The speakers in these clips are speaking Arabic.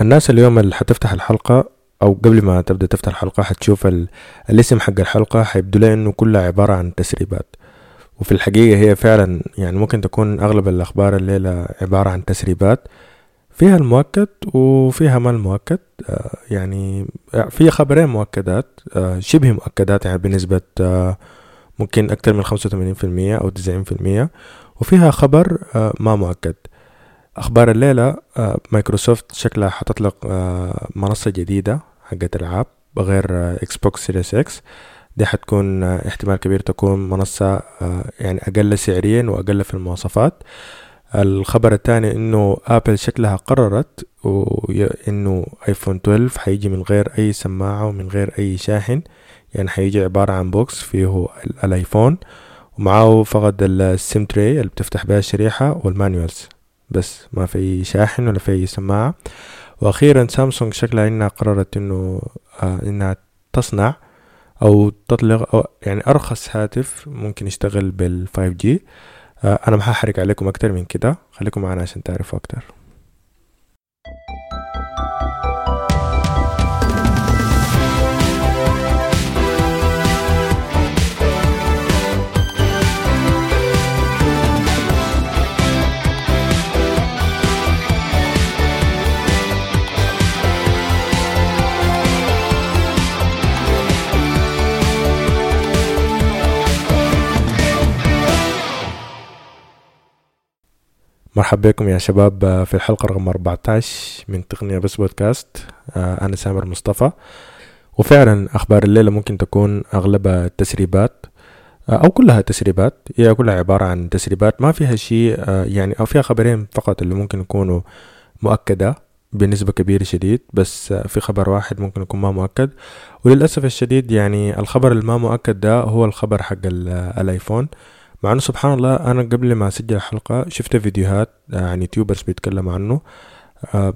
الناس اليوم اللي حتفتح الحلقة أو قبل ما تبدأ تفتح الحلقة حتشوف ال... الاسم حق الحلقة حيبدو لها إنه كلها عبارة عن تسريبات. وفي الحقيقة هي فعلا يعني ممكن تكون أغلب الأخبار الليلة عبارة عن تسريبات. فيها المؤكد وفيها ما المؤكد. آه، يعني في خبرين مؤكدات آه، شبه مؤكدات يعني بنسبة آه، ممكن أكثر من خمسة وثمانين في المية أو تسعين في المية. وفيها خبر ما مؤكد. أخبار الليلة مايكروسوفت شكلها حتطلق منصة جديدة حقت ألعاب غير Xbox Series X دي حتكون احتمال كبير تكون منصة يعني أقل سعريا وأقل في المواصفات. الخبر الثاني إنه Apple شكلها قررت إنه iPhone 12 حيجي من غير أي سماعة ومن غير أي شاحن. يعني حيجي عبارة عن box فيه ال iPhone. ومعاه فقط ال SIM tray اللي بتفتح بها الشريحة وال manuals بس ما في شاحن ولا في سماعة. وأخيرا سامسونج شكلها إنها قررت إنه آه إنها تصنع أو تطلق أو يعني أرخص هاتف ممكن يشتغل بال 5G آه، أنا ما هحرق عليكم أكتر من كده. خليكم معنا عشان تعرفوا أكتر. مرحبا بكم يا شباب في الحلقة رقم 14 من تقنية بس بودكاست. آه، أنا سامر مصطفى. وفعلا أخبار الليلة ممكن تكون أغلبها تسريبات آه، أو كلها تسريبات. هي كلها عبارة عن تسريبات ما فيها شيء آه، يعني أو فيها خبرين فقط اللي ممكن يكونوا مؤكدة بنسبة كبيرة شديد بس في خبر واحد ممكن يكون ما مؤكد. وللأسف الشديد يعني الخبر الما مؤكد ده هو الخبر حق الآيفون. مع إنه سبحان الله أنا قبل ما أسجل الحلقة شفت فيديوهات عن YouTubers بيتكلموا عنه. آه،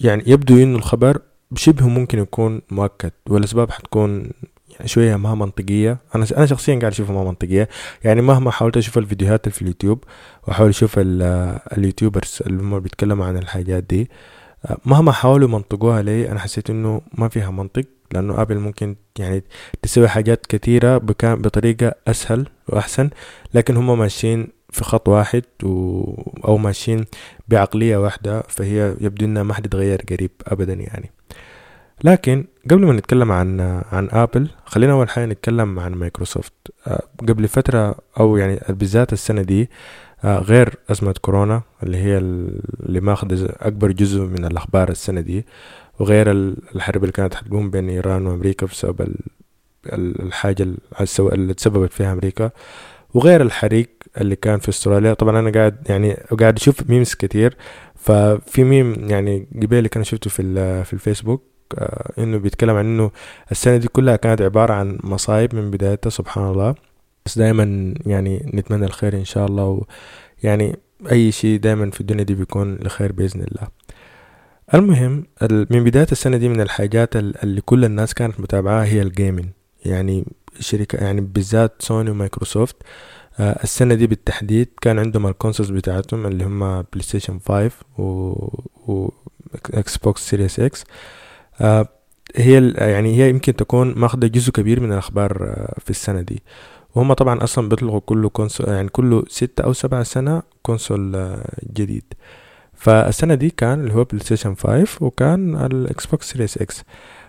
يعني يبدو إنه الخبر شبه ممكن يكون مؤكد والأسباب حتكون يعني شوية ما منطقية. أنا أنا شخصيا قاعد أشوفها ما منطقية. يعني مهما حاولت أشوف الفيديوهات في اليوتيوب وأحاول أشوف ال YouTubers اللي هم بيتكلموا عن الحاجات دي آه، مهما حاولوا يمنطقوها لي أنا حسيت إنه ما فيها منطق. لأنه Apple ممكن يعني تسوي حاجات كثيرة بطريقة أسهل وأحسن لكن هم ماشيين في خط واحد و... أو ماشيين بعقلية واحدة فهي يبدو إنها ما حتتغير قريب أبدا يعني. لكن قبل ما نتكلم عن عن Apple خلينا أول حاجة نتكلم عن مايكروسوفت. آه، قبل فترة أو يعني بالذات السنة دي آه، غير أزمة كورونا اللي هي اللي ماخذ أكبر جزء من الأخبار السنة دي وغير الحرب اللي كانت حتقوم بين إيران وأمريكا بسبب الحاجة اللي تسببت فيها أمريكا. وغير الحريق اللي كان في أستراليا. طبعا أنا قاعد يعني قاعد أشوف ميمز كتير. ففي ميم يعني قبل كان شفته في في الفيسبوك آه إنه بيتكلم عن إنه السنة دي كلها كانت عبارة عن مصايب من بدايتها سبحان الله. بس دائما يعني نتمنى الخير إن شاء الله. ويعني أي شيء دائما في الدنيا دي بيكون لخير بإذن الله. المهم من بداية السنة دي من الحاجات اللي كل الناس كانت متابعاها هي ال gaming يعني شركة يعني بالذات سوني ومايكروسوفت آه السنة دي بالتحديد كان عندهم ال consoles بتاعتهم اللي هم PlayStation 5 و, و Xbox Series X آه هي يعني هي يمكن تكون ماخذة جزء كبير من الأخبار آه في السنة دي. وهم طبعا أصلا بيطلقوا كل console يعني كل ستة أو سبعة سنة console آه جديد. فالسنة دي كان اللي هو PlayStation 5 وكان ال Xbox Series X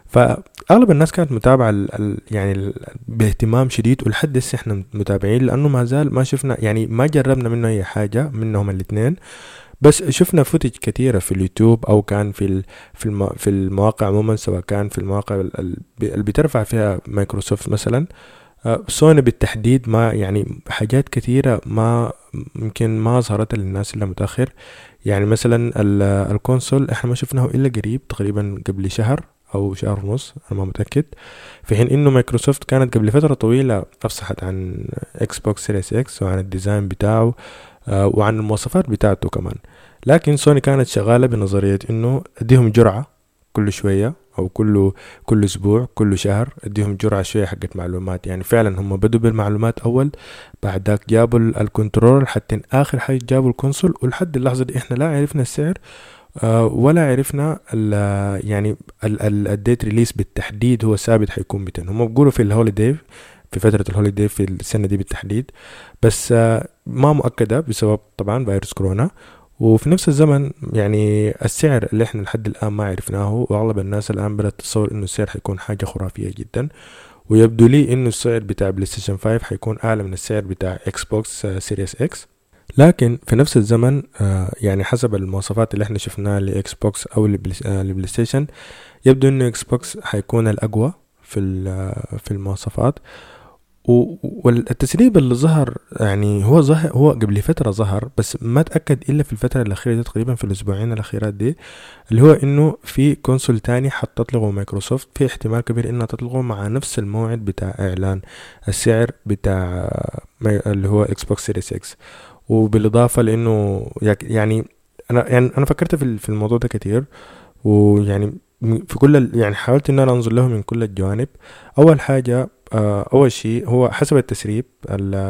فأغلب الناس كانت متابعة ال ال يعني ال باهتمام شديد ولحد هسه إحنا متابعين لأنه ما زال ما شفنا يعني ما جربنا منه أي حاجة منهم الاثنين. بس شفنا footage كثيرة في اليوتيوب أو كان في في في المواقع عموما سواء كان في المواقع اللي بترفع فيها مايكروسوفت مثلا. آه، سوني بالتحديد ما يعني حاجات كثيرة ما يمكن ما ظهرت للناس إلا متأخر. يعني مثلا ال console إحنا ما شفناه إلا قريب تقريبا قبل شهر أو شهر ونص أنا ما متأكد. في حين إنه مايكروسوفت كانت قبل فترة طويلة أفصحت عن Xbox Series X وعن ال design بتاعه آه، وعن المواصفات بتاعته كمان. لكن سوني كانت شغالة بنظرية إنه أديهم جرعة كل شوية أو كل كل أسبوع كل شهر أديهم جرعة شوية حقت معلومات. يعني فعلا هم بدوا بالمعلومات أول بعد ذاك جابوا ال control حتى آخر حاجة جابوا ال console ولحد اللحظة دي إحنا لا عرفنا السعر آه، ولا عرفنا ال يعني ال date release بالتحديد هو ثابت حيكون متى. هم بيقولوا في ال holiday في فترة ال holiday في السنة دي بالتحديد. بس آه، ما مؤكدة بسبب طبعا فيروس كورونا. وفي نفس الزمن يعني السعر اللي إحنا لحد الآن ما عرفناه وأغلب الناس الآن بدأت تتصور إنه السعر حيكون حاجة خرافية جدا. ويبدو لي إنه السعر بتاع بلاي ستيشن 5 حيكون أعلى من السعر بتاع إكس بوكس سيريس إكس لكن في نفس الزمن آه، يعني حسب المواصفات اللي إحنا شفناها لإكس بوكس أو لبلاي ستيشن يبدو إنه إكس بوكس حيكون الأقوى في آه، في المواصفات. والتسريب اللي ظهر يعني هو ظهر هو قبل فترة ظهر بس ما تأكد إلا في الفترة الأخيرة دي تقريبا في الأسبوعين الأخيرات دي اللي هو إنه في console تاني حتطلقه مايكروسوفت في احتمال كبير إنها تطلقه مع نفس الموعد بتاع إعلان السعر بتاع اللي هو إكس بوكس سيريس إكس وبالإضافة لإنه يعني أنا يعني أنا فكرت في الموضوع ده كتير ويعني في كل يعني حاولت إن أنا أنظر له من كل الجوانب. أول حاجة أول شيء هو حسب التسريب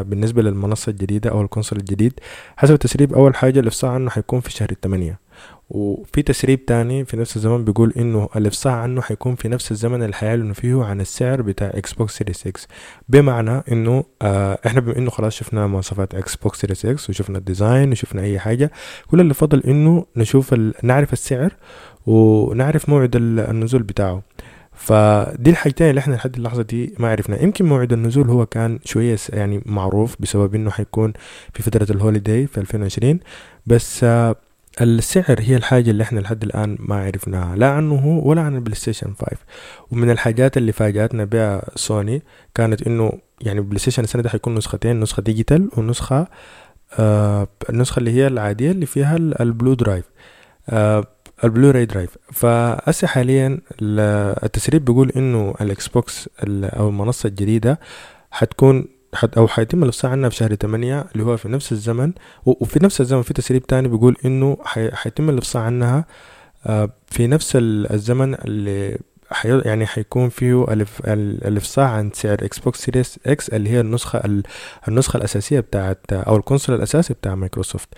بالنسبة للمنصة الجديدة أو ال console الجديد حسب التسريب أول حاجة الإفصاح عنه حيكون في شهر الثمانية. وفي تسريب تاني في نفس الزمن بيقول إنه الإفصاح عنه حيكون في نفس الزمن اللي حيعلنوا فيه عن السعر بتاع إكس بوكس سيريس إكس بمعنى إنه آه إحنا بما إنه خلاص شفنا مواصفات إكس بوكس سيريس إكس وشفنا ال design وشفنا أي حاجة كل اللي فضل إنه نشوف نعرف السعر ونعرف موعد النزول بتاعه. فدي الحاجتين اللي إحنا لحد اللحظة دي ما عرفنا. يمكن موعد النزول هو كان شوية يعني معروف بسبب إنه حيكون في فترة ال holiday في 2020 بس آه، السعر هي الحاجة اللي إحنا لحد الآن ما عرفناها لا عنه ولا عن البلاي ستيشن 5 ومن الحاجات اللي فاجأتنا بها سوني كانت إنه يعني البلاي ستيشن السنة دي حيكون نسختين نسخة digital ونسخة آه النسخة اللي هي العادية اللي فيها ال blu drive آه ال Blu-ray drive فأسا حاليا التسريب بيقول إنه الاكس بوكس أو المنصة الجديدة حتكون حت أو حيتم الافصاح عنها في شهر تمانية اللي هو في نفس الزمن وفي نفس الزمن في تسريب تاني بيقول إنه حيتم الافصاح عنها آه، في نفس الزمن اللي حي... يعني حيكون فيه. الافصاح عن سعر إكس بوكس سيريس إكس اللي هي النسخة النسخة الأساسية بتاعت أو ال console الأساسي بتاع مايكروسوفت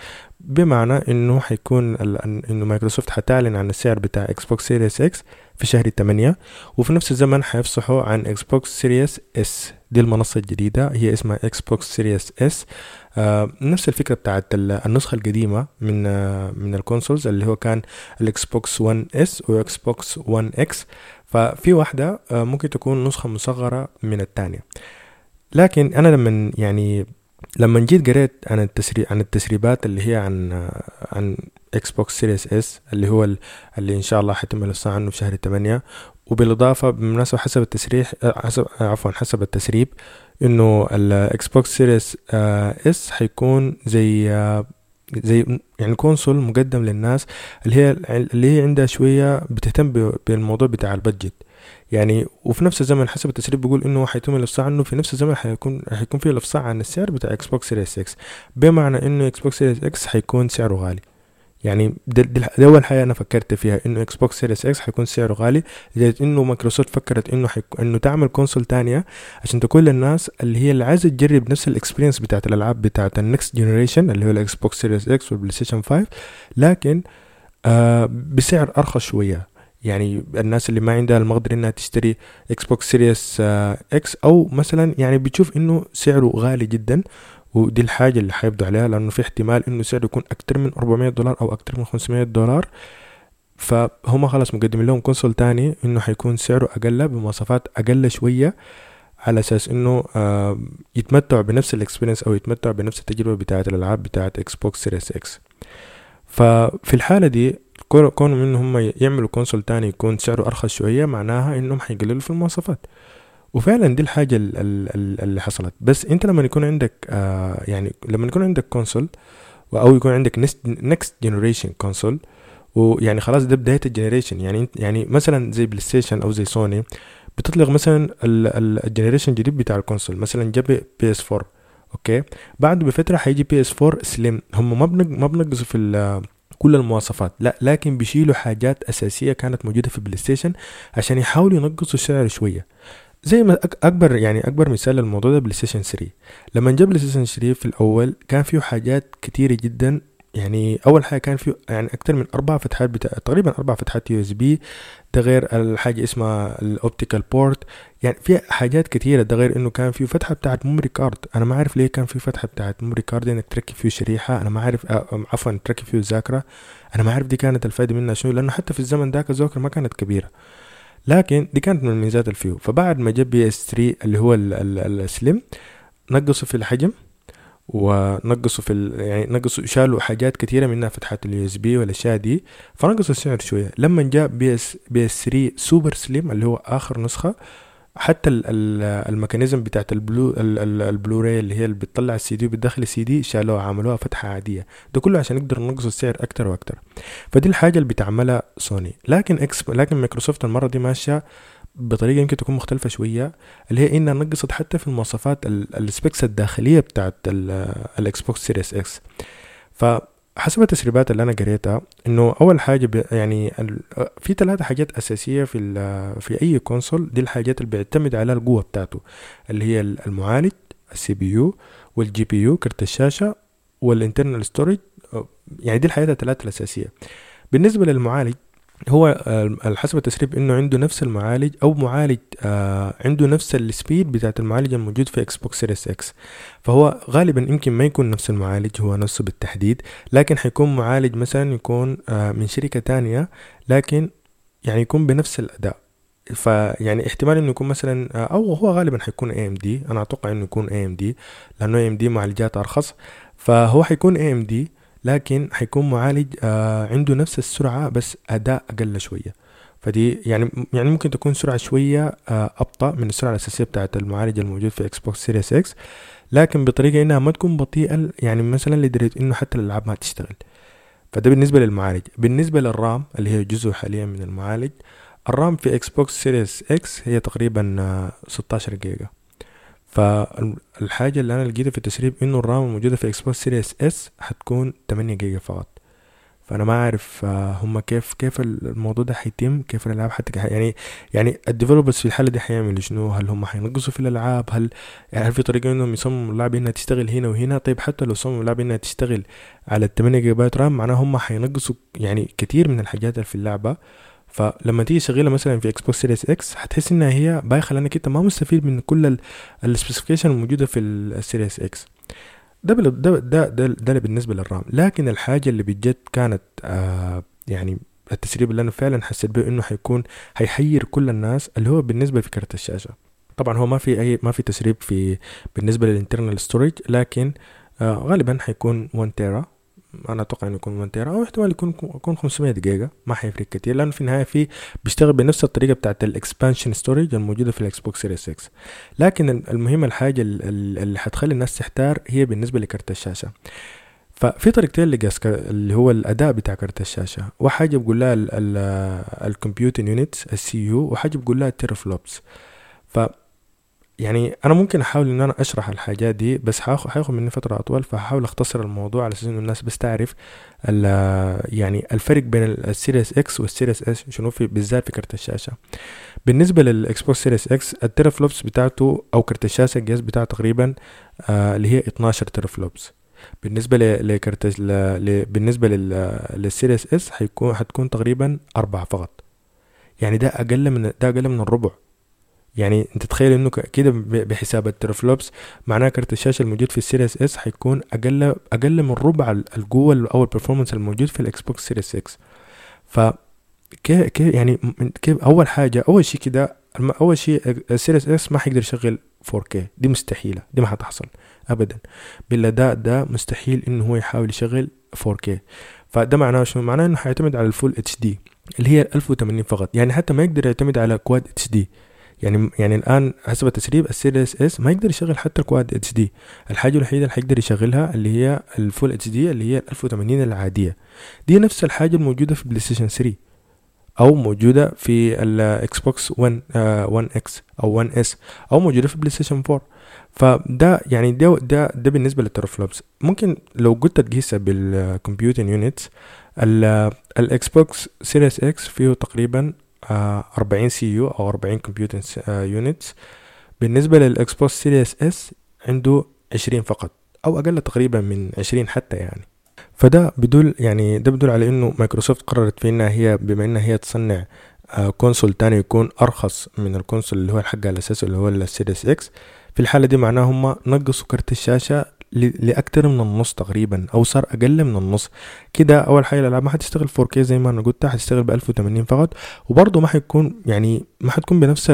بمعنى إنه حيكون ال... إنه مايكروسوفت حتعلن عن السعر بتاع إكس بوكس سيريس إكس في شهر تمانية وفي نفس الزمن حيفصحوا عن إكس بوكس سيريس اس دي المنصة الجديدة هي اسمها إكس بوكس سيريس اس آه نفس الفكرة بتاعت النسخة القديمة من آه من ال consoles اللي هو كان الاكس بوكس 1 اس واكس بوكس 1 إكس ففي واحدة آه، ممكن تكون نسخة مصغرة من الثانية لكن أنا لما يعني لما جيت قريت عن التسريب عن التسريبات اللي هي عن آه، عن إكس بوكس سيريس اس اللي هو اللي إن شاء الله حيتم الافصاح عنه في شهر 8 وبالإضافة بالمناسبه حسب التسريح آه، حسب عفوا حسب التسريب إنه الاكس بوكس سيريس اس حيكون زي زي يعني console مقدم للناس اللي هي اللي هي عندها شوية بتهتم بالموضوع بتاع ال budget يعني وفي نفس الزمن حسب التسريب بيقول إنه حيتم الإفصاح عنه في نفس الزمن حيكون حيكون في الإفصاح عن السعر بتاع إكس بوكس سيريس إكس بمعنى إنه إكس بوكس سيريس إكس حيكون سعره غالي يعني دي أول حاجة أنا فكرت فيها إنه إكس بوكس سيريس إكس حيكون سعره غالي لدرجة إنه مايكروسوفت فكرت إنه. إنه تعمل console تانية عشان تكون للناس اللي هي اللي عايزة تجرب نفس ال experience بتاعت الألعاب بتاعت ال next generation اللي هو الاكس بوكس سيريس إكس والبلاي ستيشن 5 لكن آه بسعر أرخص شوية يعني الناس اللي ما عندها المقدرة إنها تشتري إكس بوكس سيريس إكس أو مثلا يعني بتشوف إنه سعره غالي جدا ودي الحاجة اللي حيبدو عليها لأنه في احتمال إنه سعره يكون أكتر من 400 دولار أو أكتر من 500 دولار. فهم خلاص مقدمين لهم console تاني إنه حيكون سعره أقل بمواصفات أقل شوية على أساس إنه آه يتمتعوا بنفس ال experience أو يتمتعوا بنفس التجربة بتاعة الألعاب بتاعة إكس بوكس سيريس إكس ففي الحالة دي كونهم إنهم يعملوا console تاني يكون سعره أرخص شوية معناها إنهم حيقللوا في المواصفات. وفعلا دي الحاجة اللي حصلت. بس أنت لما يكون عندك آه يعني لما يكون عندك console أو يكون عندك next generation console ويعني خلاص ده بداية ال generation. يعني يعني مثلا زي بلاي ستيشن أو زي سوني بتطلق مثلا ال generation الجديد بتاع ال console. مثلا جاب بي إس 4 okay؟ بعد بفترة حيجي بي إس 4 Slim. هم ما ما بنقصوا في كل المواصفات. لا لكن بيشيلوا حاجات أساسية كانت موجودة في بلاي ستيشن عشان يحاولوا ينقصوا السعر شوية. زي ما أكبر يعني أكبر مثال للموضوع ده بلاي ستيشن 3 لما جاب بلاي ستيشن 3 في الأول كان فيه حاجات كتيرة جدا يعني أول حاجة كان في يعني أكثر من أربع فتحات بتا... تقريبا أربع فتحات USB ده غير الحاجة اسمها ال optical port يعني في حاجات كثيره ده غير إنه كان في فتحة بتاعت memory card أنا ما عارف ليه كان في فتحة بتاعت memory card إنك تركب فيه شريحة. أنا ما عارف عفوا تركب فيه ذاكرة. أنا ما عارف دي كانت الفائده منها شنو لأنه حتى في الزمن ذاك الذاكرة ما كانت كبيرة. لكن دي كانت من الميزات الفيه فبعد ما جاب بي إس 3 اللي هو ال Slim نقصوا في الحجم. ونقصوا في. يعني نقصوا شالوا حاجات كثيرة منها فتحات ال USB والأشياء دي. فنقصوا السعر شوية. لما جاء بي اس بي اس 3 Super Slim اللي هو آخر نسخة حتى ال mechanism بتاعت ال blu ال Blu-ray اللي هي اللي بتطلع السي دي وبتدخل السي دي شالوها عملوها فتحة عادية. ده كله عشان يقدروا ينقصوا السعر أكتر وأكتر. فدي الحاجة اللي بتعملها سوني لكن إكس لكن مايكروسوفت المرة دي ماشية بطريقة يمكن تكون مختلفة شوية اللي هي إنها نقصت حتى في المواصفات ال specs الداخلية بتاعت الإكس بوكس سيريس إكس. فحسب التسريبات اللي أنا قريتها إنه أول حاجة يعني في ثلاثة حاجات أساسية في في أي console دي الحاجات اللي بيعتمد على القوة بتاعته اللي هي المعالج ال CPU وال GPU كرت الشاشة وال internal storage يعني دي الحاجات الثلاثه الأساسية. بالنسبة للمعالج هو آه، حسب التسريب إنه عنده نفس المعالج أو معالج آه عنده نفس ال speed بتاعت المعالج الموجود في إكس بوكس سيريس إكس فهو غالبا يمكن ما يكون نفس المعالج هو نفسه بالتحديد لكن حيكون معالج مثلا يكون آه من شركة تانية لكن يعني يكون بنفس الأداء. فيعني احتمال إنه يكون مثلا آه، أو هو غالبا حيكون AMD أنا أتوقع إنه يكون اي ام دي لأنه اي ام دي معالجات أرخص. فهو حيكون AMD لكن حيكون معالج آه عنده نفس السرعة بس أداء أقل شوية. فدي يعني يعني ممكن تكون سرعة شوية آه أبطأ من السرعة الأساسية بتاعة المعالج الموجود في إكس بوكس سيريس إكس لكن بطريقة إنها ما تكون بطيئة يعني مثلا لدرجة إنه حتى الألعاب ما تشتغل. فده بالنسبة للمعالج. بالنسبة لل RAM اللي هي جزء حاليا من المعالج ال RAM في إكس بوكس سيريس إكس هي تقريبا آه 16 جيجا. فالحاجة اللي أنا لقيتها في التسريب إنه ال RAM الموجودة في إكس بوكس سيريس إس هتكون تمانية جيجا فقط. فأنا ما أعرف آه، هما كيف كيف الموضوع ده حيتم كيف الألعاب حتى يعني يعني ال developers في الحالة دي حيعملوا شنو؟ هل هم حينقصوا في الألعاب؟ هل يعني هل في طريقة إنهم يصمموا اللعبة إنها تشتغل هنا وهنا؟ طيب حتى لو صمموا اللعبة إنها تشتغل على التمانية جيجا بايت RAM معناها هم حينقصوا يعني كتير من الحاجات اللي في اللعبة. فلما تيجي تشغلها مثلا في إكس بوكس سيريس إكس هتحس إنها هي بايخه لانك أنت ما مستفيد من كل ال specification الموجودة في السيريس إكس ده ده ده ده, ده بالنسبة لل RAM. لكن الحاجة اللي بجد كانت آه يعني التسريب اللي أنا فعلا حسيت به إنه حيكون حيحير كل الناس اللي هو بالنسبة كارت الشاشة. طبعا هو ما في أي ما في تسريب في بالنسبة لل internal storage لكن آه غالبا حيكون 1 تيرا أنا أتوقع إنه يكون 1 تيرا أو احتمال يكون يكون 500 جيجا ما حيفرق كتير لأنه في النهاية في بيشتغل بنفس الطريقة بتاعت ال expansion storage الموجودة في الاكس بوكس سيريس 6 لكن المهم الحاجة اللي حتخلي الناس تحتار هي بالنسبة لكارت الشاشة. ففي طريقتين لقياس اللي هو الأداء بتاع كارت الشاشة. وحاجه بقول لها ال compute units ال CU وحاجه بقول لها ال teraflops ف يعني أنا ممكن أحاول إن أنا أشرح الحاجات دي بس حياخد مني فترة أطول فهحاول أختصر الموضوع على أساس انه الناس بس تعرف يعني الفرق بين السيريس إكس والسيريس اس شنو في بالذات في كرت الشاشة. بالنسبة للإكس بوكس سيريس إكس ال teraflops بتاعته أو كرت الشاشة الجهاز بتاعه تقريبا آه اللي هي 12 teraflops بالنسبة لكرت ل... بالنسبة لل... للسيريس اس حيكون حتكون تقريبا أربعة فقط. يعني ده أقل من ده أقل من الربع. يعني انت تخيل انه كده بحساب ال teraflops معناه كارت الشاشة الموجود في السيريس اس حيكون أقل أقل من ربع القوة أو ال performance الموجود في الإكس بوكس سيريس 6 ف كيف يعني كيف أول حاجة أول شيء كده أول شيء السيريس اس ما حيقدر يشغل 4K دي مستحيلة دي ما حتحصل ابدا. بالاداء ده مستحيل إنه هو يحاول يشغل 4K فده معناه شنو؟ معناه إنه حيعتمد على ال full HD اللي هي 1080 فقط. يعني حتى ما يقدر يعتمد على quad HD يعني يعني الآن حسب التسريب السيريس اس ما يقدر يشغل حتى ال quad HD الحاجة الوحيدة اللي حيقدر يشغلها اللي هي ال full HD اللي هي 1080 العادية. دي نفس الحاجة الموجودة في بلاي ستيشن 3 أو موجودة في الاكس بوكس 1 1 إكس أو 1 اس أو موجودة في بلاي ستيشن 4 فده يعني ده ده ده بالنسبة لل teraflops ممكن لو قلت تقيسها بال compute units الاكس بوكس سيريس إكس فيه تقريبا أربعين CU أو أربعين compute units بالنسبة للإكس بوكس سيريس إس عنده عشرين فقط أو أقل تقريبا من عشرين حتى يعني. فده بدل يعني ده بدل على إنه مايكروسوفت قررت في انها هي بما إنها هي تصنع آه، console تاني يكون أرخص من ال console اللي هو الحق الاساسي اللي هو السيريس إكس. في الحالة دي معناه هم نقصوا كرت الشاشة لأكتر من النص تقريبا أو صار أقل من النص. كده أول حاجة الألعاب ما حتشتغل 4K زي ما أنا قلت حتشتغل ب 1080 فقط. وبرضه ما حيكون يعني ما حتكون بنفس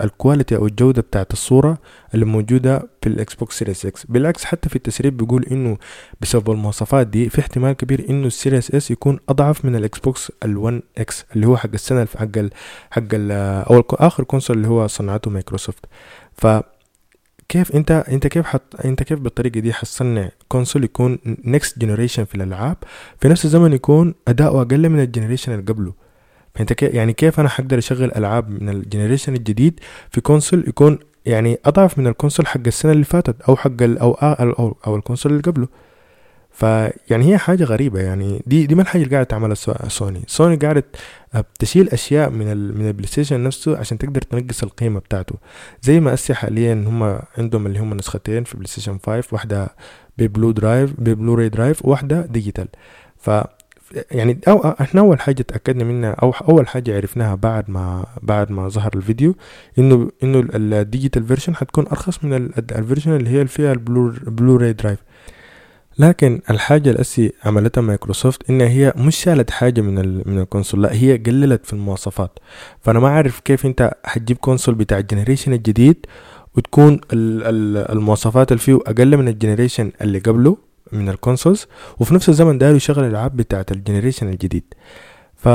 ال quality أو الجودة بتاعت الصورة اللي موجودة في الإكس بوكس سيريس إكس بالعكس حتى في التسريب بيقول إنه بسبب المواصفات دي في احتمال كبير إنه السيريس إس يكون أضعف من الإكس بوكس ال1 إكس اللي هو حق السنة حق حق ال أو آخر console اللي هو صنعته مايكروسوفت ف كيف انت انت كيف حط انت كيف بالطريقة دي حتصنع console يكون next generation في الألعاب؟ في نفس الزمن يكون أداؤه أقل من ال generation اللي قبله. فأنت كيف يعني كيف أنا حقدر أشغل ألعاب من ال generation الجديد في console يكون يعني أضعف من ال console حق السنة اللي فاتت أو حق أو أو, أو ال console اللي قبله؟ فيعني هي حاجة غريبة يعني. دي دي ما الحاجة اللي قاعدة تعملها سوني. سوني قاعدة آه، تشيل أشياء من ال من البلاي ستيشن نفسه عشان تقدر تنقص القيمة بتاعته. زي ما أسي حاليا هم عندهم اللي هم نسختين في بلاي ستيشن 5 واحدة ب Blu drive ب Blu-ray drive وواحدة digital. ف يعني أو إحنا أول حاجة تأكدنا منها أو أول حاجة عرفناها بعد ما بعد ما ظهر الفيديو إنه إنه ال digital version حتكون أرخص من ال version اللي هي فيها ال Blu Blu-ray drive. لكن الحاجة الأسي عملتها مايكروسوفت إنها هي مش شالت حاجة من من ال console لا هي قللت في المواصفات. فأنا ما أعرف كيف أنت حتجيب console بتاع ال generation الجديد وتكون المواصفات اللي فيه أقل من ال generation اللي قبله من ال consoles وفي نفس الزمن داير يشغل الألعاب بتاعت ال generation الجديد. ف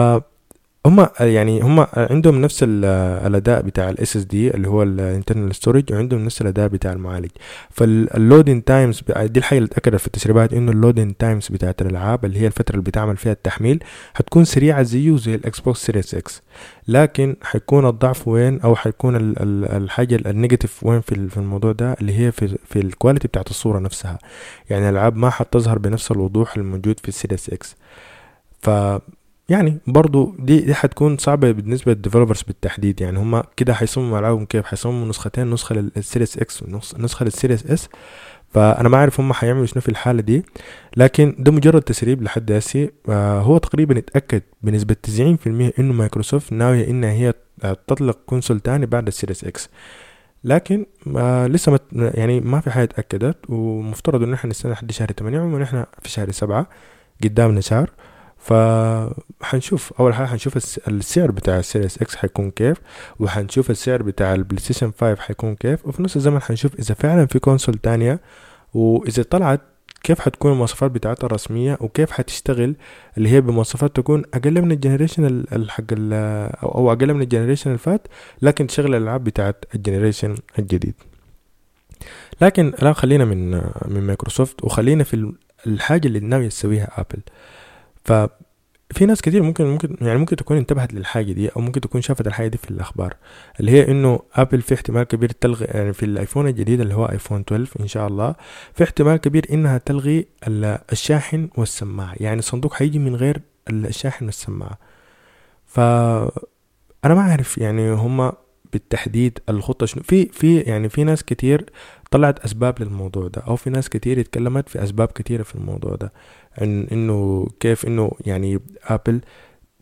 هم يعني هم عندهم نفس الأداء بتاع ال SSD اللي هو ال internal storage وعندهم نفس الأداء بتاع المعالج. فال loading times دي الحاجة اللي اتأكدت في التسريبات إنه ال loading times بتاعت الألعاب اللي هي الفترة اللي بيتعمل فيها التحميل حتكون سريعة زيه زي ال Xbox Series X لكن حيكون الضعف وين؟ أو حيكون الحاجة ال negative وين في الموضوع ده؟ اللي هي في في ال quality بتاعت الصورة نفسها. يعني الألعاب ما حتظهر بنفس الوضوح الموجود في ال Series X ف يعني برضو دي دي حتكون صعبة بالنسبة لل developers بالتحديد. يعني هما كده حيصمموا ألعابهم كيف؟ حيصمموا نسختين نسخة لل Series X ونسخة لل Series S فأنا ما أعرف هما حيعملوا شنو في الحالة دي. لكن ده مجرد تسريب لحد هسي. آه هو تقريبا تسعين في المية إنه مايكروسوفت ناوية إنها هي تطلق console تاني بعد ال Series X لكن آه لسه مت يعني ما في حاجة اتأكدت ومفترض إن إحنا نستنى لحد شهر تمانية عموما إحنا في شهر سبعة قدامنا شهر. فحنشوف أول حاجة حنشوف السعر بتاع ال Series X حيكون كيف وحنشوف السعر بتاع البلاي ستيشن 5 حيكون كيف وفي نفس الزمن حنشوف إذا فعلا في console تانية وإذا طلعت كيف حتكون المواصفات بتاعتها الرسمية وكيف حتشتغل اللي هي بمواصفات تكون أقل من ال generation الحق أو أقل من ال generation الفات لكن تشغل الألعاب بتاعت ال generation الجديد. لكن الآن خلينا من من مايكروسوفت وخلينا في الحاجة اللي ناوية تسويها أبل. ففي ناس كتير ممكن ممكن يعني ممكن تكون انتبهت للحاجة دي أو ممكن تكون شافت الحاجة دي في الأخبار اللي هي إنه ابل في احتمال كبير تلغي يعني في الآيفون الجديد اللي هو آيفون 12 إن شاء الله في احتمال كبير إنها تلغي الشاحن والسماعة يعني الصندوق حيجي من غير الشاحن والسماعة. ف أنا ما أعرف يعني هما بالتحديد الخطة شنو في في يعني في ناس كتير طلعت أسباب للموضوع ده أو في ناس كتير اتكلمت في أسباب كتيرة في الموضوع ده إن إنه كيف إنه يعني ابل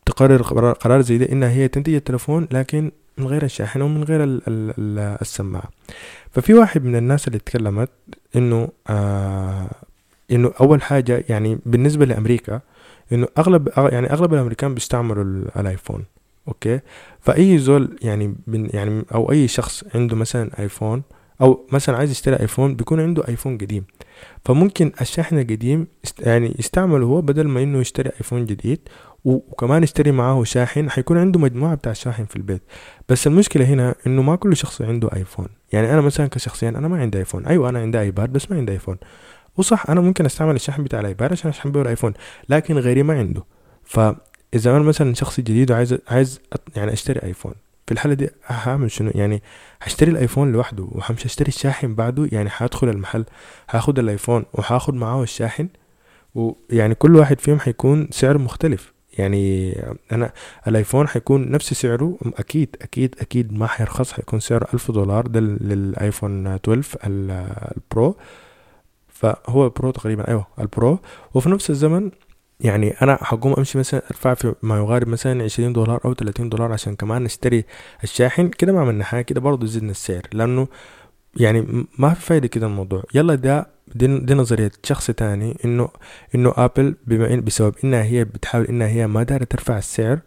تقرر قرار زي ده انها هي تنتج التلفون لكن من غير الشاحن ومن غير ال ال السماعة. ففي واحد من الناس اللي اتكلمت إنه آه إنه أول حاجة يعني بالنسبة لأمريكا إنه أغلب يعني أغلب الأمريكان بيستعملوا الآيفون okay؟ فأي زول يعني يعني أو أي شخص عنده مثلا آيفون أو مثلا عايز يشتري ايفون بيكون عنده ايفون قديم. فممكن الشاحن القديم يعني يستعمله هو بدل ما إنه يشتري ايفون جديد وكمان يشتري معاه شاحن حيكون عنده مجموعة بتاع شاحن في البيت. بس المشكلة هنا إنه ما كل شخص عنده ايفون يعني أنا مثلا كشخصيا أنا ما عندي ايفون أيوه أنا عندي ايباد بس ما عندي ايفون وصح أنا ممكن أستعمل الشاحن بتاع الايباد عشان أشحن بيه الايفون لكن غيري ما عنده. فإذا أنا مثلا شخص جديد وعايز عايز يعني أشتري ايفون في الحالة دي هعمل شنو؟ يعني هشتري الآيفون لوحده وهمشي أشتري الشاحن بعده يعني هدخل المحل هاخد الآيفون وهاخد معاه الشاحن ويعني كل واحد فيهم هيكون سعر مختلف. يعني أنا الآيفون هيكون نفس سعره أكيد أكيد أكيد ما هيرخص هيكون سعره ألف دولار ده للآيفون 12 ال Pro. فهو Pro تقريبا أيوه ال Pro. وفي نفس الزمن يعني أنا حقوم أمشي مثلا أدفع في ما يقارب مثلا عشرين دولار أو تلاتين دولار عشان كمان أشتري الشاحن. كده ما عملنا حاجة كده برضه زدنا السعر. لأنه يعني ما في فايدة كده الموضوع. يلا ده دي, دي نظرية شخص تاني إنه إنه آبل بما إن بسبب إنها هي بتحاول إنها هي ما دارت ترفع السعر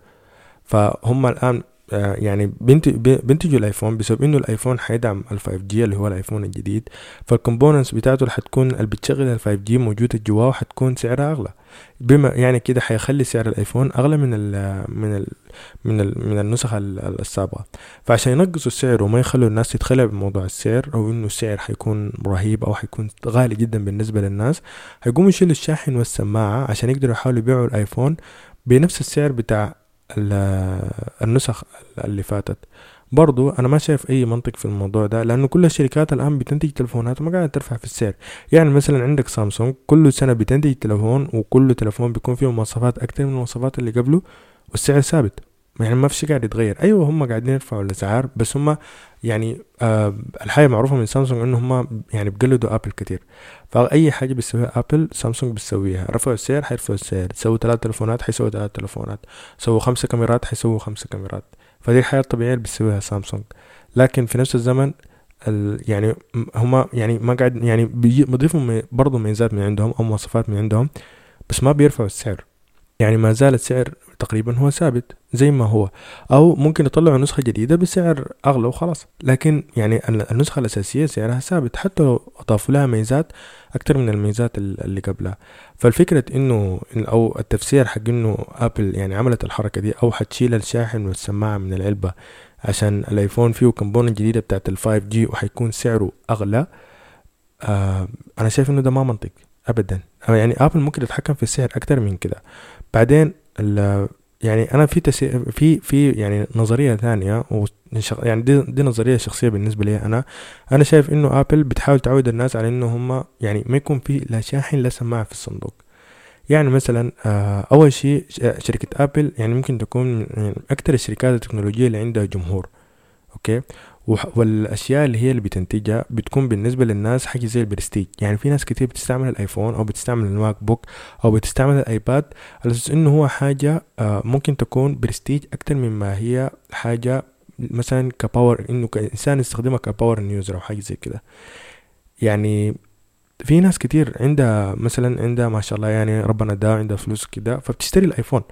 فهم الآن يعني بينتجوا الآيفون بسبب إنه الآيفون حيدعم ال 5G اللي هو الآيفون الجديد فال components بتاعته اللي حتكون اللي بتشغل ال 5G موجودة جواه حتكون سعرها أغلى. بما يعني كده حيخلي سعر الآيفون أغلى من ال من ال من ال من النسخ السابقة. فعشان ينقصوا السعر وما يخلوا الناس تتخلع بموضوع السعر أو إنه السعر حيكون رهيب أو حيكون غالي جدا بالنسبة للناس حيقوموا يشيلوا الشاحن والسماعة عشان يقدروا يحاولوا يبيعوا الآيفون بنفس السعر بتاع النسخ اللي فاتت. برضو أنا ما شايف أي منطق في الموضوع ده لأنه كل الشركات الآن بتنتج تلفونات وما قاعدة ترفع في السعر. يعني مثلا عندك سامسونج كل سنة بتنتج تلفون وكل تلفون بيكون فيه مواصفات أكتر من المواصفات اللي قبله والسعر ثابت. يعني ما فيش قاعد يتغير. أيوه هم قاعدين يرفعوا الأسعار بس هم يعني آه الحاجة معروفة من سامسونج إنه هم يعني بيقلدوا آبل كتير. فأي حاجة بيسويها آبل سامسونج بيسويها. رفعوا السعر حيرفعوا السعر. سووا ثلاث تلفونات حيسووا ثلاث تلفونات سووا خمسة كاميرات حيسووا خمسة كاميرات. فدي الحياة الطبيعية اللي بيسويها سامسونج. لكن في نفس الزمن يعني هم يعني ما قاعد يعني بيضيفوا برضه ميزات من عندهم أو مواصفات من عندهم بس ما بيرفعوا السعر. يعني ما زال السعر تقريبا هو ثابت زي ما هو. أو ممكن يطلعوا نسخة جديدة بسعر أغلى وخلاص. لكن يعني النسخة الأساسية سعرها ثابت حتى لو أضافوا لها ميزات أكتر من الميزات اللي قبلها. فالفكرة إنه أو التفسير حق إنه آبل يعني عملت الحركة دي أو حتشيل الشاحن والسماعة من العلبة عشان الآيفون فيه component جديدة بتاعت ال five G وحيكون سعره أغلى آه أنا شايف إنه ده ما منطق ابدا. يعني آبل ممكن تتحكم في السعر أكتر من كده. بعدين يعني أنا في تسي... في في يعني نظرية ثانية يعني دي, دي نظرية شخصية بالنسبة لي أنا. أنا شايف إنه آبل بتحاول تعود الناس على إنه هم يعني ما يكون في لا شاحن لا سماعة في الصندوق. يعني مثلا آه، أول شيء شركة آبل يعني ممكن تكون من أكثر الشركات التكنولوجية اللي عندها جمهور. okay؟ والأشياء اللي هي اللي بتنتجها بتكون بالنسبة للناس حاجة زي البرستيج. يعني في ناس كتير بتستعمل الآيفون أو بتستعمل الماك بوك أو بتستعمل الآيباد على أساس إنه هو حاجة آه، ممكن تكون برستيج أكتر مما هي حاجة مثلا ك power إنه كإنسان يستخدمها ك power user أو حاجة زي كده. يعني في ناس كتير عندها مثلا عندها ما شاء الله يعني ربنا اداها عندها فلوس كده فبتشتري الآيفون.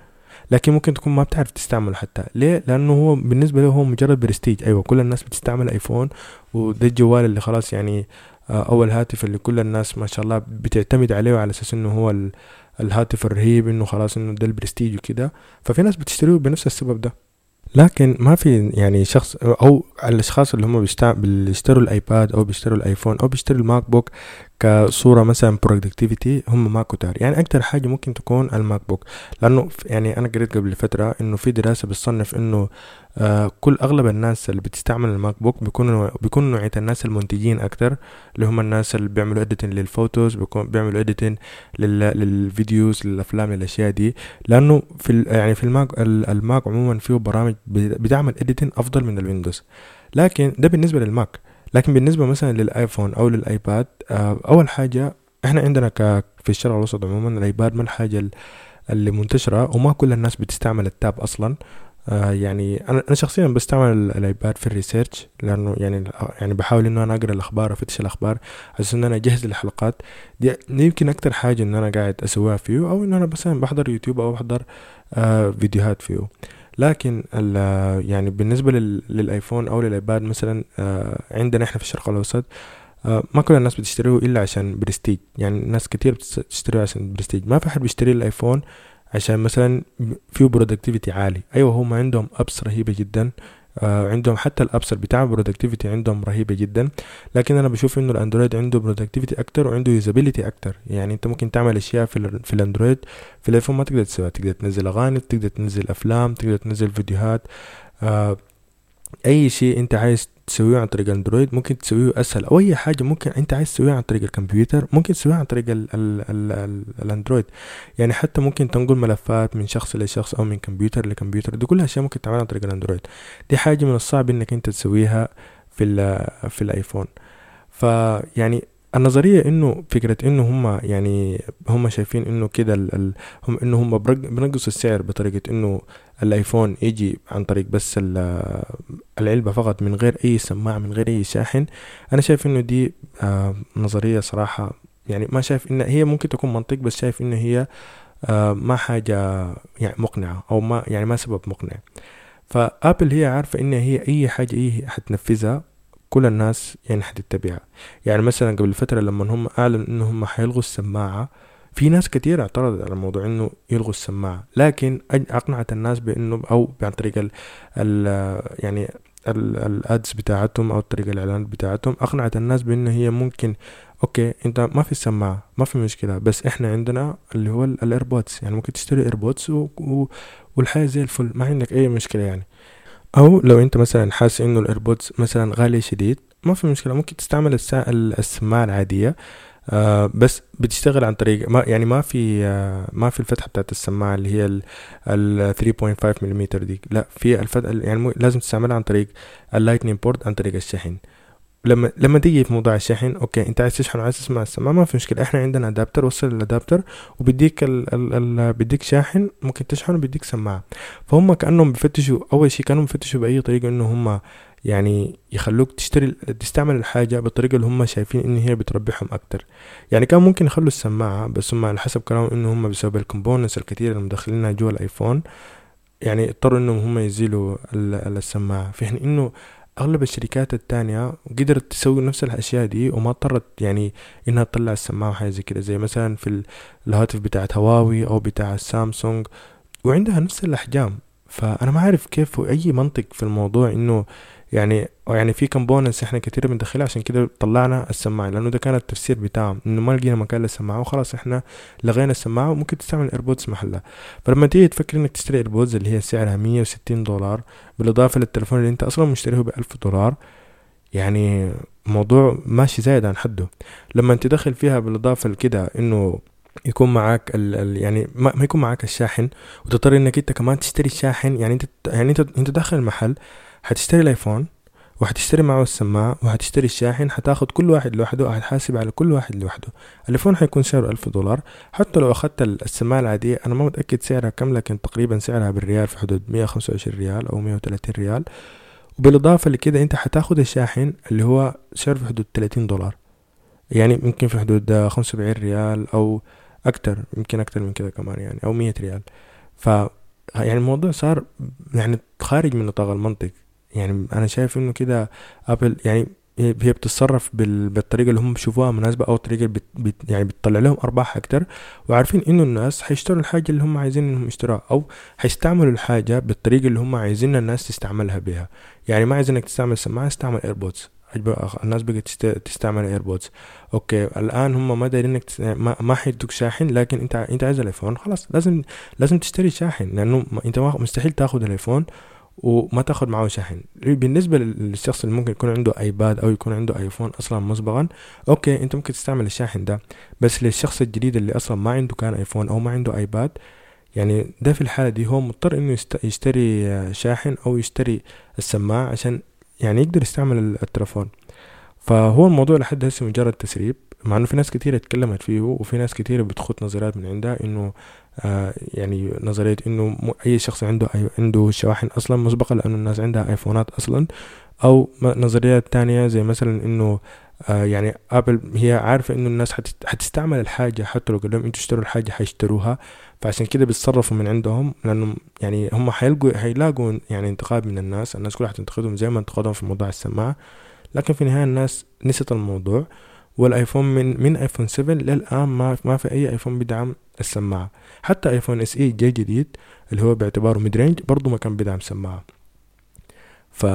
لكن ممكن تكون ما بتعرف تستعمله حتى. ليه؟ لأنه هو بالنسبة له هو مجرد برستيج. أيوه كل الناس بتستعمل ايفون وده الجوال اللي خلاص يعني آه، أول هاتف اللي كل الناس ما شاء الله بتعتمد عليه على أساس إنه هو الهاتف الرهيب إنه خلاص إنه ده البرستيج وكده. ففي ناس بتشتريه بنفس السبب ده. لكن ما في يعني شخص أو الأشخاص اللي هم بيشتروا الآيباد أو بيشتروا الآيفون أو بيشتروا الماك بوك كصورة مثلا productivity هم ما كتار يعني أكتر حاجة ممكن تكون الماك بوك لأنه يعني أنا قريت قبل فترة إنه في دراسة بتصنف إنه آه كل أغلب الناس اللي بتستعمل الماك بوك بيكونوا بيكونوا نوعية الناس المنتجين أكتر اللي هم الناس اللي بيعملوا editing لل photos بيعملوا editing لل videos للأفلام الاشياء دي. لأنه في يعني في الماك الماك عموما فيه برامج بتعمل editing أفضل من الويندوز. لكن ده بالنسبة للماك. لكن بالنسبة مثلا للآيفون أو للآيباد آه، أول حاجة إحنا عندنا ك في الشرق الأوسط عموما الآيباد ما الحاجة اللي منتشرة وما كل الناس بتستعمل ال tab أصلا. آه يعني أنا شخصيا بستعمل الآيباد في ال research لأنه يعني يعني بحاول إنه أنا أقرأ الأخبار أفتش الأخبار عشان إن أنا أجهز الحلقات دي, دي يمكن أكتر حاجة إن أنا قاعد أسويها فيه أو إن أنا مثلا بحضر يوتيوب أو بحضر آه فيديوهات فيه. لكن يعني بالنسبة للآيفون أو للآيباد مثلا آه، عندنا إحنا في الشرق الأوسط آه، ما كل الناس بتشتريه إلا عشان برستيج. يعني ناس كتير بتشتريه عشان برستيج. ما في حد بيشتري الآيفون عشان مثلا فيه productivity عالي. أيوه هم عندهم apps رهيبة جدا. عندهم حتى ال apps بتاع productivity عندهم رهيبة جدا. لكن أنا بشوف إنه الأندرويد عنده productivity أكتر وعنده usability أكتر. يعني أنت ممكن تعمل أشياء في, في الأندرويد في الأيفون ما تقدر تسويها. تقدر تنزل أغاني تقدر تنزل أفلام تقدر تنزل فيديوهات. آه أي شيء أنت عايز تسويه عن طريق اندرويد ممكن تسويه أسهل. أو اي حاجة ممكن أنت عايز تسويها عن طريق الكمبيوتر ممكن تسويها عن طريق ال ال ال ال الأندرويد. يعني حتى ممكن تنقل ملفات من شخص لشخص أو من كمبيوتر لكمبيوتر. دي كلها أشياء ممكن تعملها عن طريق الأندرويد. دي حاجة من الصعب إنك أنت تسويها في في الآيفون. فيعني النظرية إنه فكرة إنه هم يعني هم شايفين إنه كده هم إنه هم بنقصوا السعر بطريقة إنه الآيفون يجي عن طريق بس العلبة فقط من غير أي سماعة من غير أي شاحن. أنا شايف إنه دي آه نظرية صراحة يعني ما شايف إن هي ممكن تكون منطق بس شايف انه هي آه ما حاجة يعني مقنعة أو ما يعني ما سبب مقنع. فآبل هي عارفة إن هي أي حاجة هي حتنفذها كل الناس يعني حتتبعها. يعني مثلا قبل فترة لما هم أعلنوا إنهم حيلغوا السماعة في ناس كتير اعترضت على موضوع إنه يلغوا السماعة. لكن أقنعت الناس بإنه أو عن طريق ال ال يعني ال ads بتاعتهم أو طريقة الإعلان بتاعتهم أقنعت الناس بإنه هي ممكن okay أنت ما في السماعة ما في مشكلة بس إحنا عندنا اللي هو الايربودز يعني ممكن تشتري ايربودز والحياة زي الفل ما عندك أي مشكلة يعني. أو لو أنت مثلا حاسس إنه الإيربودز مثلا غالي شديد ما في مشكلة ممكن تستعمل السماعه العادية آه بس بتشتغل عن طريق ما يعني ما في آه ما في الفتحة بتاعت السماعة اللي هي ال 3.5 ملم دي لا في الفتحة يعني لازم تستعملها عن طريق ال lightning port عن طريق الشحن لما لما تيجي في موضوع الشحن okay أنت عايز تشحن وعايز تسمع السماعة ما في مشكلة. إحنا عندنا adapter وصل ال adapter وبيديك ال ال ال بيديك شاحن ممكن تشحن وبيديك سماعة. فهم كأنهم بيفتشوا أول شيء كانوا بيفتشوا بأي طريقة إنه هم يعني يخلوك تشتري تستعمل الحاجة بالطريقة اللي هم شايفين إن هي بتربحهم أكتر. يعني كان ممكن يخلوا السماعة بس هم على حسب كلامهم إنه هم بسبب ال components الكثيرة اللي مدخلينها جوا الآيفون يعني اضطروا إنهم هم يزيلوا السماعة. في حين إنه أغلب الشركات التانية قدرت تسوي نفس الأشياء دي وما اضطرت يعني إنها تطلع السماعة وحاجة زي كده. زي مثلا في الهاتف بتاعت هواوي أو بتاع سامسونج وعندها نفس الأحجام. فأنا ما أعرف كيف أي منطق في الموضوع إنه يعني يعني في components إحنا كتير بندخلها عشان كده طلعنا السماعة لأنه ده كان التفسير بتاعهم إنه ما لقينا مكان للسماعة وخلاص إحنا لغينا السماعة وممكن تستعمل ايربودز محلها. فلما تيجي تفكر إنك تشتري ايربودز اللي هي سعرها 160 دولار بالإضافة للتليفون اللي أنت أصلا مشتريه ب 1000 دولار يعني موضوع ماشي زايد عن حده. لما تدخل فيها بالإضافة لكده إنه يكون معاك ال ال يعني ما, ما يكون معاك الشاحن وتضطر إنك أنت كمان تشتري الشاحن يعني أنت يعني أنت أنت داخل المحل حتشتري الآيفون وحتشتري معه السماعة وحتشتري الشاحن حتاخد كل واحد لوحده وحتحاسب على كل واحد لوحده. التليفون حيكون سعره ألف دولار. حتى لو أخدت السماعة العادية أنا ما متأكد سعرها كم لكن تقريبا سعرها بالريال في حدود مية خمسة وعشرين ريال أو مية وتلاتين ريال. وبالإضافة لكده أنت حتاخد الشاحن اللي هو سعره في حدود تلاتين دولار. يعني ممكن في حدود خمسة وسبعين ريال أو أكتر يمكن أكتر من كده كمان يعني أو مية ريال. ف يعني الموضوع صار يعني خارج من نطاق المنطق. يعني أنا شايف إنه كده ابل يعني هي بتتصرف بالطريقة اللي هم بيشوفوها مناسبة أو الطريقة اللي يعني بتطلع لهم أرباح أكتر. وعارفين إنه الناس حيشتروا الحاجة اللي هم عايزين إنهم يشتروها أو حيستعملوا الحاجة بالطريقة اللي هم عايزين الناس تستعملها بها يعني ما عايزينك تستعمل سماعه استعمل ايربودز الناس بقت تستعمل ايربودز okay الآن هم ما دايرين انك ما حيدوك شاحن لكن أنت أنت عايز الايفون خلاص لازم لازم تشتري شاحن لأنه أنت مستحيل تاخذ الايفون وما تاخد معه شحن بالنسبة للشخص اللي ممكن يكون عنده ايباد أو يكون عنده ايفون أصلا مسبقا okay أنت ممكن تستعمل الشاحن ده. بس للشخص الجديد اللي أصلا ما عنده كان ايفون أو ما عنده ايباد يعني ده في الحالة دي هو مضطر إنه يشتري شاحن أو يشتري السماعة عشان يعني يقدر يستعمل التلفون فهو الموضوع لحد هسه مجرد تسريب مع إنه في ناس كتير اتكلمت فيه وفي ناس كتير بتحط نظريات من عندها إنه آه يعني نظرية إنه أي شخص عنده عنده شواحن أصلا مسبقة لأنه الناس عندها آيفونات أصلا أو نظريات تانية زي مثلا إنه آه يعني آبل هي عارفة إنه الناس حتستعمل الحاجة حتى لو قال لهم إنتوا اشتروا الحاجة حيشتروها فعشان كده بيتصرفوا من عندهم لأنه يعني هم حيلقوا حيلاقوا يعني انتقاد من الناس الناس كلها حتنتقدهم زي ما انتقدهم في موضوع السماعة. لكن في النهاية الناس نسيت الموضوع والآيفون من من آيفون 7 للآن ما ما في أي آيفون بيدعم السماعة. حتى آيفون إس إي جاي جديد اللي هو باعتباره mid range برضه ما كان بيدعم سماعة. ف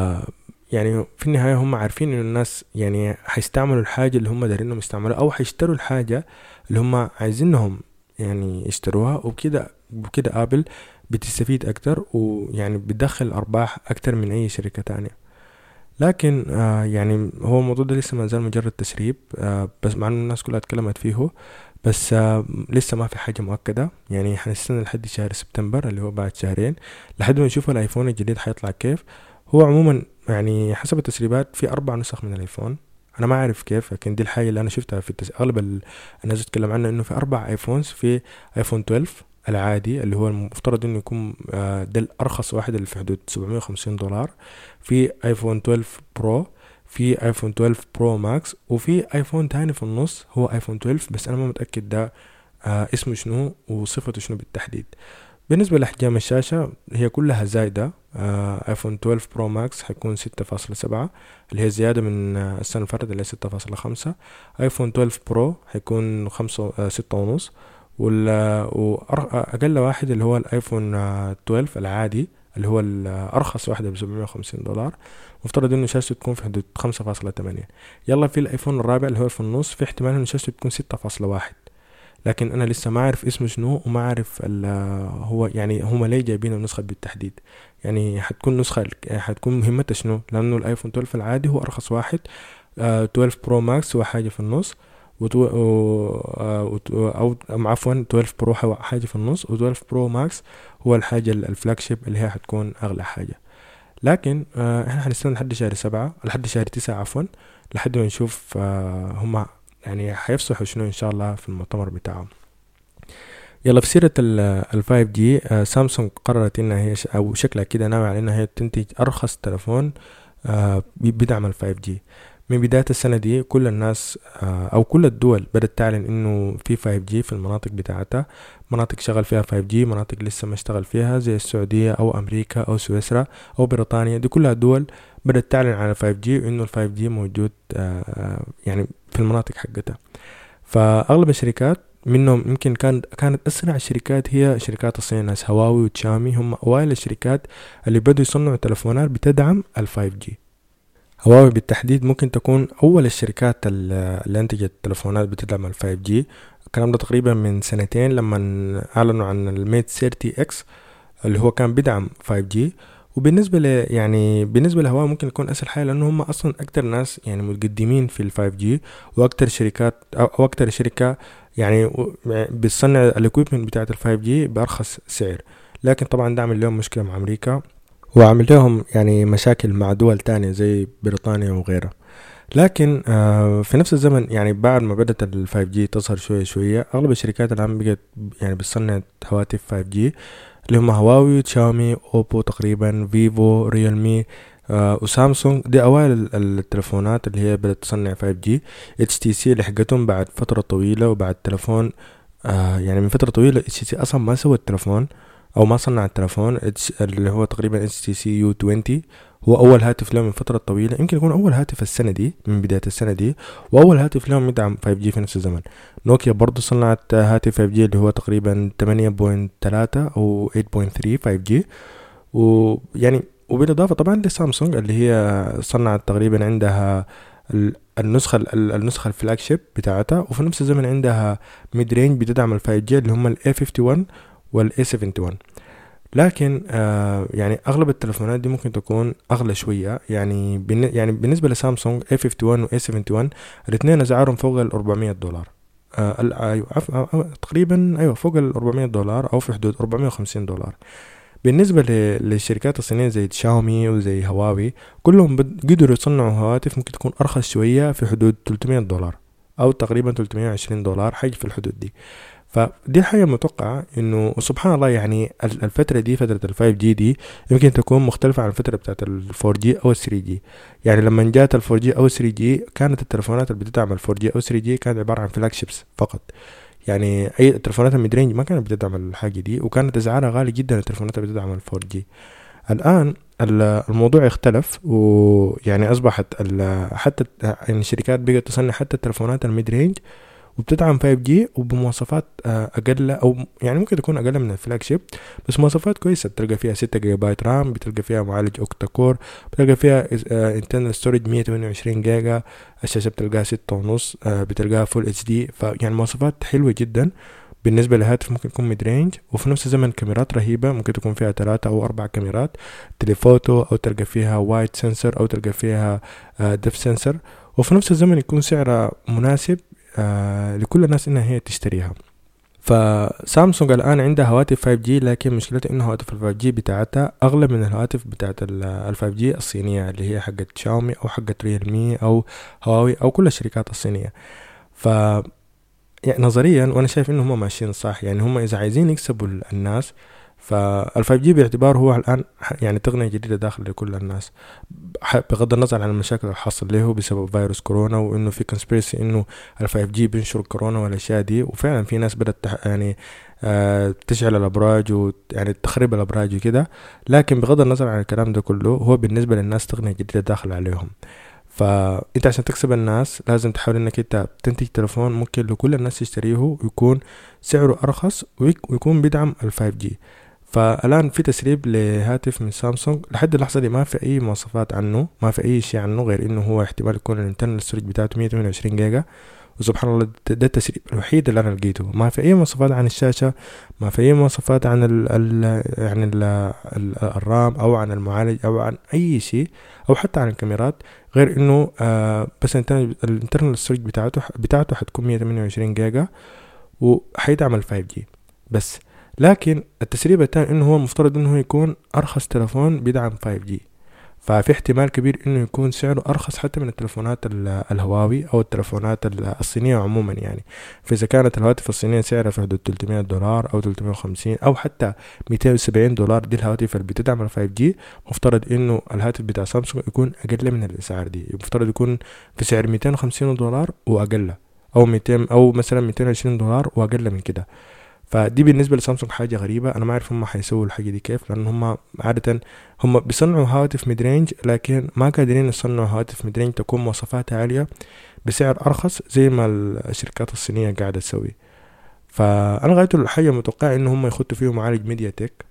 يعني في النهاية هم عارفين ان الناس يعني حيستعملوا الحاجة اللي هم دارينهم يستعملوها أو حيشتروا الحاجة اللي هم عايزينهم يعني يشتروها وبكده وبكده آبل بتستفيد أكتر ويعني بتدخل أرباح أكتر من أي شركة تانية. لكن آه يعني هو الموضوع ده لسه ما زال مجرد تسريب آه بس مع انه الناس كلها اتكلمت فيه بس آه لسه ما في حاجة مؤكدة. يعني حنستنى لحد شهر سبتمبر اللي هو بعد شهرين لحد ما نشوف الآيفون الجديد حيطلع كيف. هو عموما يعني حسب التسريبات في أربع نسخ من الآيفون. أنا ما أعرف كيف لكن دي الحاجة اللي أنا شفتها في التس... أغلب ال... الناس تتكلم عنها إنه في أربع iPhones في آيفون 12 العادي اللي هو المفترض إنه يكون آه، ده الارخص واحد اللي في حدود 750 دولار. في آيفون 12 Pro في آيفون 12 Pro Max وفي آيفون تاني في النص هو آيفون 12 بس أنا ما متأكد ده آه اسمه شنو وصفته شنو بالتحديد. بالنسبة لأحجام الشاشة هي كلها زايدة. آه آيفون 12 برو ماكس حيكون ستة فاصلة سبعة اللي هي زيادة من آه السنة اللي فاتت اللي هي ستة فاصلة خمسة. آيفون 12 برو حيكون خمسة آه ستة ونص. وأقل واحد اللي هو الآيفون 12 العادي اللي هو الأرخص واحدة بسبعمية وخمسين دولار. مفترض إنه شاشته تكون في حدود خمسة فاصلة تمانية. يلا في الآيفون الرابع اللي هو في النص في احتمال إنه شاشته تكون ستة فاصلة واحد. لكن أنا لسه ما أعرف اسمه شنو وما أعرف هو يعني هما ليه جايبين النسخة بالتحديد. يعني حتكون نسخة حتكون مهمتها شنو؟ لأنه الآيفون 12 العادي هو أرخص واحد. 12 برو ماكس هو حاجة في النص. وتو... أو عفوا 12 برو حاجة في النص و12 برو ماكس هو الحاجة ال flagship اللي هي حتكون أغلى حاجة. لكن آه إحنا حنستنى لحد شهر سبعة لحد شهر تسعة عفوا لحد ما نشوف آه هما يعني حيفصحوا شنو إن شاء الله في المؤتمر بتاعهم. يلا في سيرة ال 5G آه سامسونج قررت إنها هي أو شكلها كده ناوي على إنها هي تنتج أرخص تلفون آه بدعم ال 5G من بداية السنة دي كل الناس آه، أو كل الدول بدأت تعلن إنه في 5G في المناطق بتاعتها. مناطق شغل فيها 5G مناطق لسه ما اشتغل فيها زي السعودية أو أمريكا أو سويسرا أو بريطانيا. دي كلها دول بدأت تعلن على 5G وإنه ال 5G موجود آه، يعني في المناطق حقتها. فأغلب الشركات منهم يمكن كان كانت أسرع الشركات هي شركات الصين هواوي وتشاومي هم أوائل الشركات اللي بدوا يصنعوا تلفونات بتدعم ال 5G هواوي بالتحديد ممكن تكون أول الشركات اللي أنتجت تلفونات بتدعم ال 5G الكلام ده تقريبا من سنتين لما أعلنوا عن الميت 30 إكس اللي هو كان بدعم 5G وبالنسبة ل يعني بالنسبة لهواوي ممكن يكون أسهل حاجة لأنه هم أصلا أكتر ناس يعني متقدمين في ال 5G وأكتر شركات أو أكتر شركة يعني بتصنع ال equipment بتاعت ال 5G بأرخص سعر. لكن طبعا عامل لهم مشكلة مع أمريكا. وعمل لهم يعني مشاكل مع دول تانية زي بريطانيا وغيرها. لكن آه في نفس الزمن يعني بعد ما بدأت ال 5G تظهر شوية شوية أغلب الشركات الآن بقت يعني بتصنع هواتف 5G اللي هم هواوي تشاومي أوبو تقريبا فيفو ريلمي آه وسامسونج. دي أوائل التلفونات اللي هي بدأت تصنع 5G HTC لحقتهم بعد فترة طويلة وبعد تلفون آه يعني من فترة طويلة HTC أصلا ما سوى التلفون أو ما صنع التلفون اللي هو تقريبا اتش تي سي يو 20 هو أول هاتف له من فترة طويلة يمكن يكون أول هاتف السنة دي من بداية السنة دي وأول هاتف لهم يدعم 5G في نفس الزمن. نوكيا برضه صنعت هاتف 5G اللي هو تقريبا 8.3 أو 8.3 5G ويعني وبالإضافة طبعا لسامسونج اللي هي صنعت تقريبا عندها النسخة النسخة ال flagship بتاعتها وفي نفس الزمن عندها mid-range بتدعم ال 5G اللي هم ال A51 وال A71 لكن آه يعني أغلب التلفونات دي ممكن تكون أغلى شوية. يعني يعني بالنسبة لسامسونج A51 و A71 الاثنين أسعارهم فوق ال 400 دولار. آه أيوه تقريبا أيوه فوق ال 400 دولار أو في حدود 450 دولار. بالنسبة للشركات الصينية زي شاومي وزي هواوي كلهم قدروا يصنعوا هواتف ممكن تكون أرخص شوية في حدود 300 دولار أو تقريبا 320 دولار حاجة في الحدود دي. فدي الحاجة المتوقعة إنه سبحان الله يعني الفترة دي فترة ال 5G دي يمكن تكون مختلفة عن الفترة بتاعت ال 4G أو ال 3G يعني لما جات ال 4G أو ال 3G كانت التلفونات اللي بتدعم ال 4G أو 3G كانت عبارة عن flagships فقط. يعني أي التلفونات ال mid-range ما كانت بتدعم الحاجة دي وكانت أسعارها غالية جدا التلفونات اللي بتدعم ال 4G الآن الموضوع اختلف ويعني أصبحت حتى يعني الشركات بقت تصنع حتى التلفونات ال mid-range وبتدعم 5G وبمواصفات آه، أقل أو يعني ممكن تكون أقل من ال flagship بس مواصفات كويسة. بتلقى فيها 6 جيجا بايت RAM بتلقى فيها معالج octa-core بتلقى فيها internal storage 128 جيجا الشاشة بتلقاها 6 ونص آه، بتلقاها full HD فيعني مواصفات حلوة جدا بالنسبة لهاتف ممكن يكون mid-range وفي نفس الزمن كاميرات رهيبة ممكن تكون فيها ثلاثة أو أربع كاميرات. telephoto أو تلقى فيها wide sensor أو تلقى فيها depth sensor وفي نفس الزمن يكون سعرها مناسب آه لكل الناس إنها هي تشتريها. فسامسونج الآن عندها هواتف 5G لكن مشكلتها إنه هواتف ال 5G بتاعتها أغلى من الهواتف بتاعت ال 5G الصينية اللي هي حقت شاومي أو حقت ريلمي أو هواوي أو كل الشركات الصينية. ف يعني نظريا وأنا شايف انه هم ماشيين صح. يعني هم إذا عايزين يكسبوا الناس فال 5G باعتباره هو الآن يعني تقنية جديدة داخل لكل الناس. بغض النظر عن المشاكل اللي حصل له بسبب فيروس كورونا وإنه في conspiracy إنه ال 5G بينشر كورونا والأشياء دي. وفعلا في ناس بدأت يعني آه تشعل الأبراج ويعني تخرب الأبراج وكده. لكن بغض النظر عن الكلام ده كله هو بالنسبة للناس تقنية جديدة داخل عليهم. فانت عشان تكسب الناس لازم تحاول إنك أنت تنتج تلفون ممكن لكل الناس يشتريه ويكون سعره أرخص ويكون بيدعم ال 5G فالآن في تسريب لهاتف من سامسونج. لحد اللحظة دي ما في أي مواصفات عنه ما في أي شيء عنه غير إنه هو احتمال يكون ال internal storage بتاعته 128 جيجا. وسبحان الله ده التسريب الوحيد اللي أنا لقيته. ما في أي مواصفات عن الشاشة ما في أي مواصفات عن ال ال يعني ال ال الرام أو عن المعالج أو عن أي شيء أو حتى عن الكاميرات غير إنه آه بس ال internal storage بتاعته بتاعته حتكون 128 جيجا وحيدعم 5G بس لكن التسريب الثاني إنه هو المفترض إنه يكون أرخص تلفون بيدعم 5G ففي احتمال كبير إنه يكون سعره أرخص حتى من التلفونات الهواوي أو التلفونات الصينية عموما يعني. فإذا كانت الهواتف الصينية سعرها في حدود 300 دولار أو 350 أو حتى 270 دولار دي الهواتف اللي بتدعم ال 5G مفترض إنه الهاتف بتاع سامسونج يكون أقل من الأسعار دي. مفترض يكون في سعر 250 دولار وأقل أو 200 أو مثلا 220 دولار وأقل من كده. فدي بالنسبة لسامسونج حاجة غريبة. أنا ما أعرف هم حيسووا الحاجة دي كيف لأن هم عادة هم بيصنعوا هواتف mid-range لكن ما قادرين يصنعوا هواتف mid-range تكون مواصفاتها عالية بسعر أرخص زي ما الشركات الصينية قاعدة تسوي. فأنا غاية الحاجة متوقع ان هم يخطوا فيه معالج ميديا تك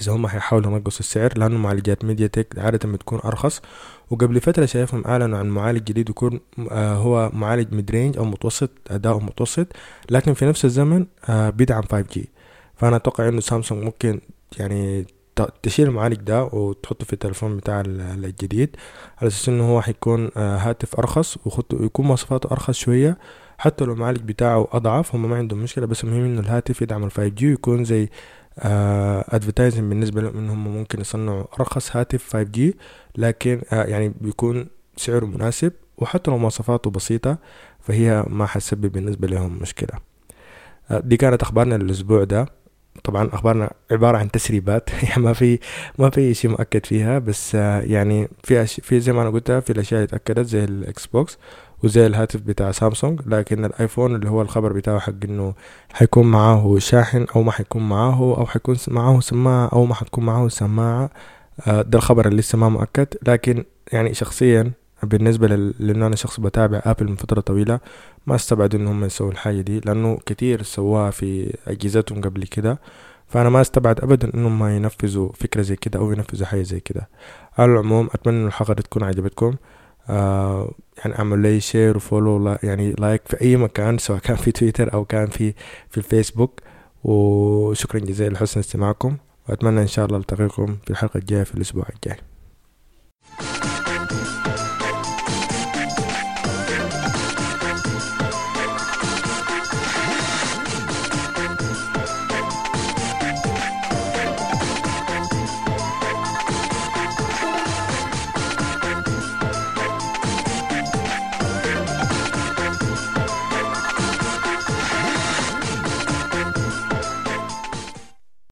إذا هم حيحاولوا ينقصوا السعر لأنه معالجات ميديا تك عادة بتكون أرخص. وقبل فترة شايفهم أعلنوا عن معالج جديد يكون آه هو معالج mid-range أو متوسط اداؤه متوسط لكن في نفس الزمن آه بيدعم 5G فأنا أتوقع إنه سامسونج ممكن يعني تشيل المعالج ده وتحطه في التلفون بتاع الجديد على أساس إنه هو حيكون آه هاتف أرخص ويكون مواصفاته أرخص شوية. حتى لو المعالج بتاعه أضعف هم ما عندهم مشكلة بس المهم إنه الهاتف يدعم ال 5G ويكون زي advertising بالنسبة لهم إنهم ممكن يصنعوا أرخص هاتف 5G لكن آه يعني بيكون سعره مناسب وحتى لو مواصفاته بسيطة فهي ما حتسبب بالنسبة لهم مشكلة. آه دي كانت أخبارنا للأسبوع ده. طبعا أخبارنا عبارة عن تسريبات. يعني ما في ما في شيء مؤكد فيها بس آه يعني في في زي ما أنا قلتها في الأشياء اللي اتأكدت زي الإكس بوكس وزي الهاتف بتاع سامسونج لكن الآيفون اللي هو الخبر بتاعه حق إنه حيكون معاه شاحن أو ما حيكون معاه أو حيكون معاه سماعة أو ما حتكون معاه سماعة ده الخبر اللي لسه ما مؤكد. لكن يعني شخصيا بالنسبة لأنه أنا شخص بتابع أبل من فترة طويلة ما استبعد إن هم يسووا الحاجة دي لأنه كتير سواها في أجهزتهم قبل كده. فأنا ما استبعد أبدا إنهم ما ينفذوا فكرة زي كده أو ينفذوا حاجة زي كده. على العموم أتمنى إن الحلقة تكون عجبتكم. آه يعني اعمل لي share و follow لا يعني like في أي مكان سواء كان في تويتر أو كان في في الفيسبوك. وشكرا جزيلا لحسن استماعكم. وأتمنى إن شاء الله التقيكم في الحلقة الجاية في الأسبوع الجاي.